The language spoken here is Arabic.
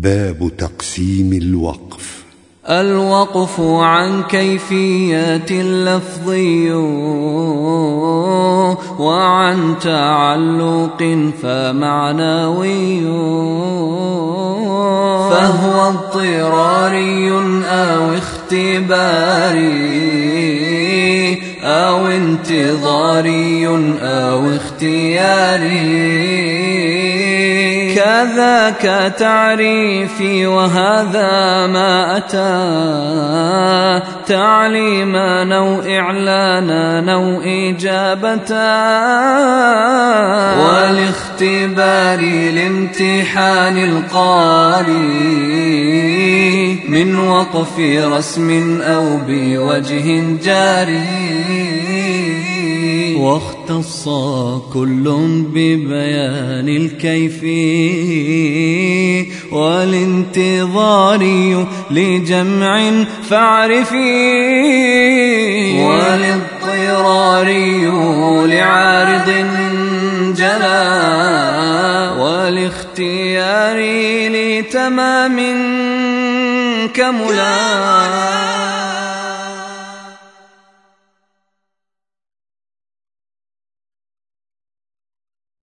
باب تقسيم الوقف. الوقف عن كيفية لفظي وعن تعلق فمعنوي. فهو اضطراري أو اختباري أو انتظاري أو اختياري. كذاك تعريفي وهذا ما أتى. تعليما أو إعلانا أو إجابة. والاختبار لامتحان القاري من وقف رسم أو بوجه جاري. واختص كل ببيان الكيف والانتظار لجمع فاعرفي والإضطرار لعارض جلا والاختيار لتمام كملا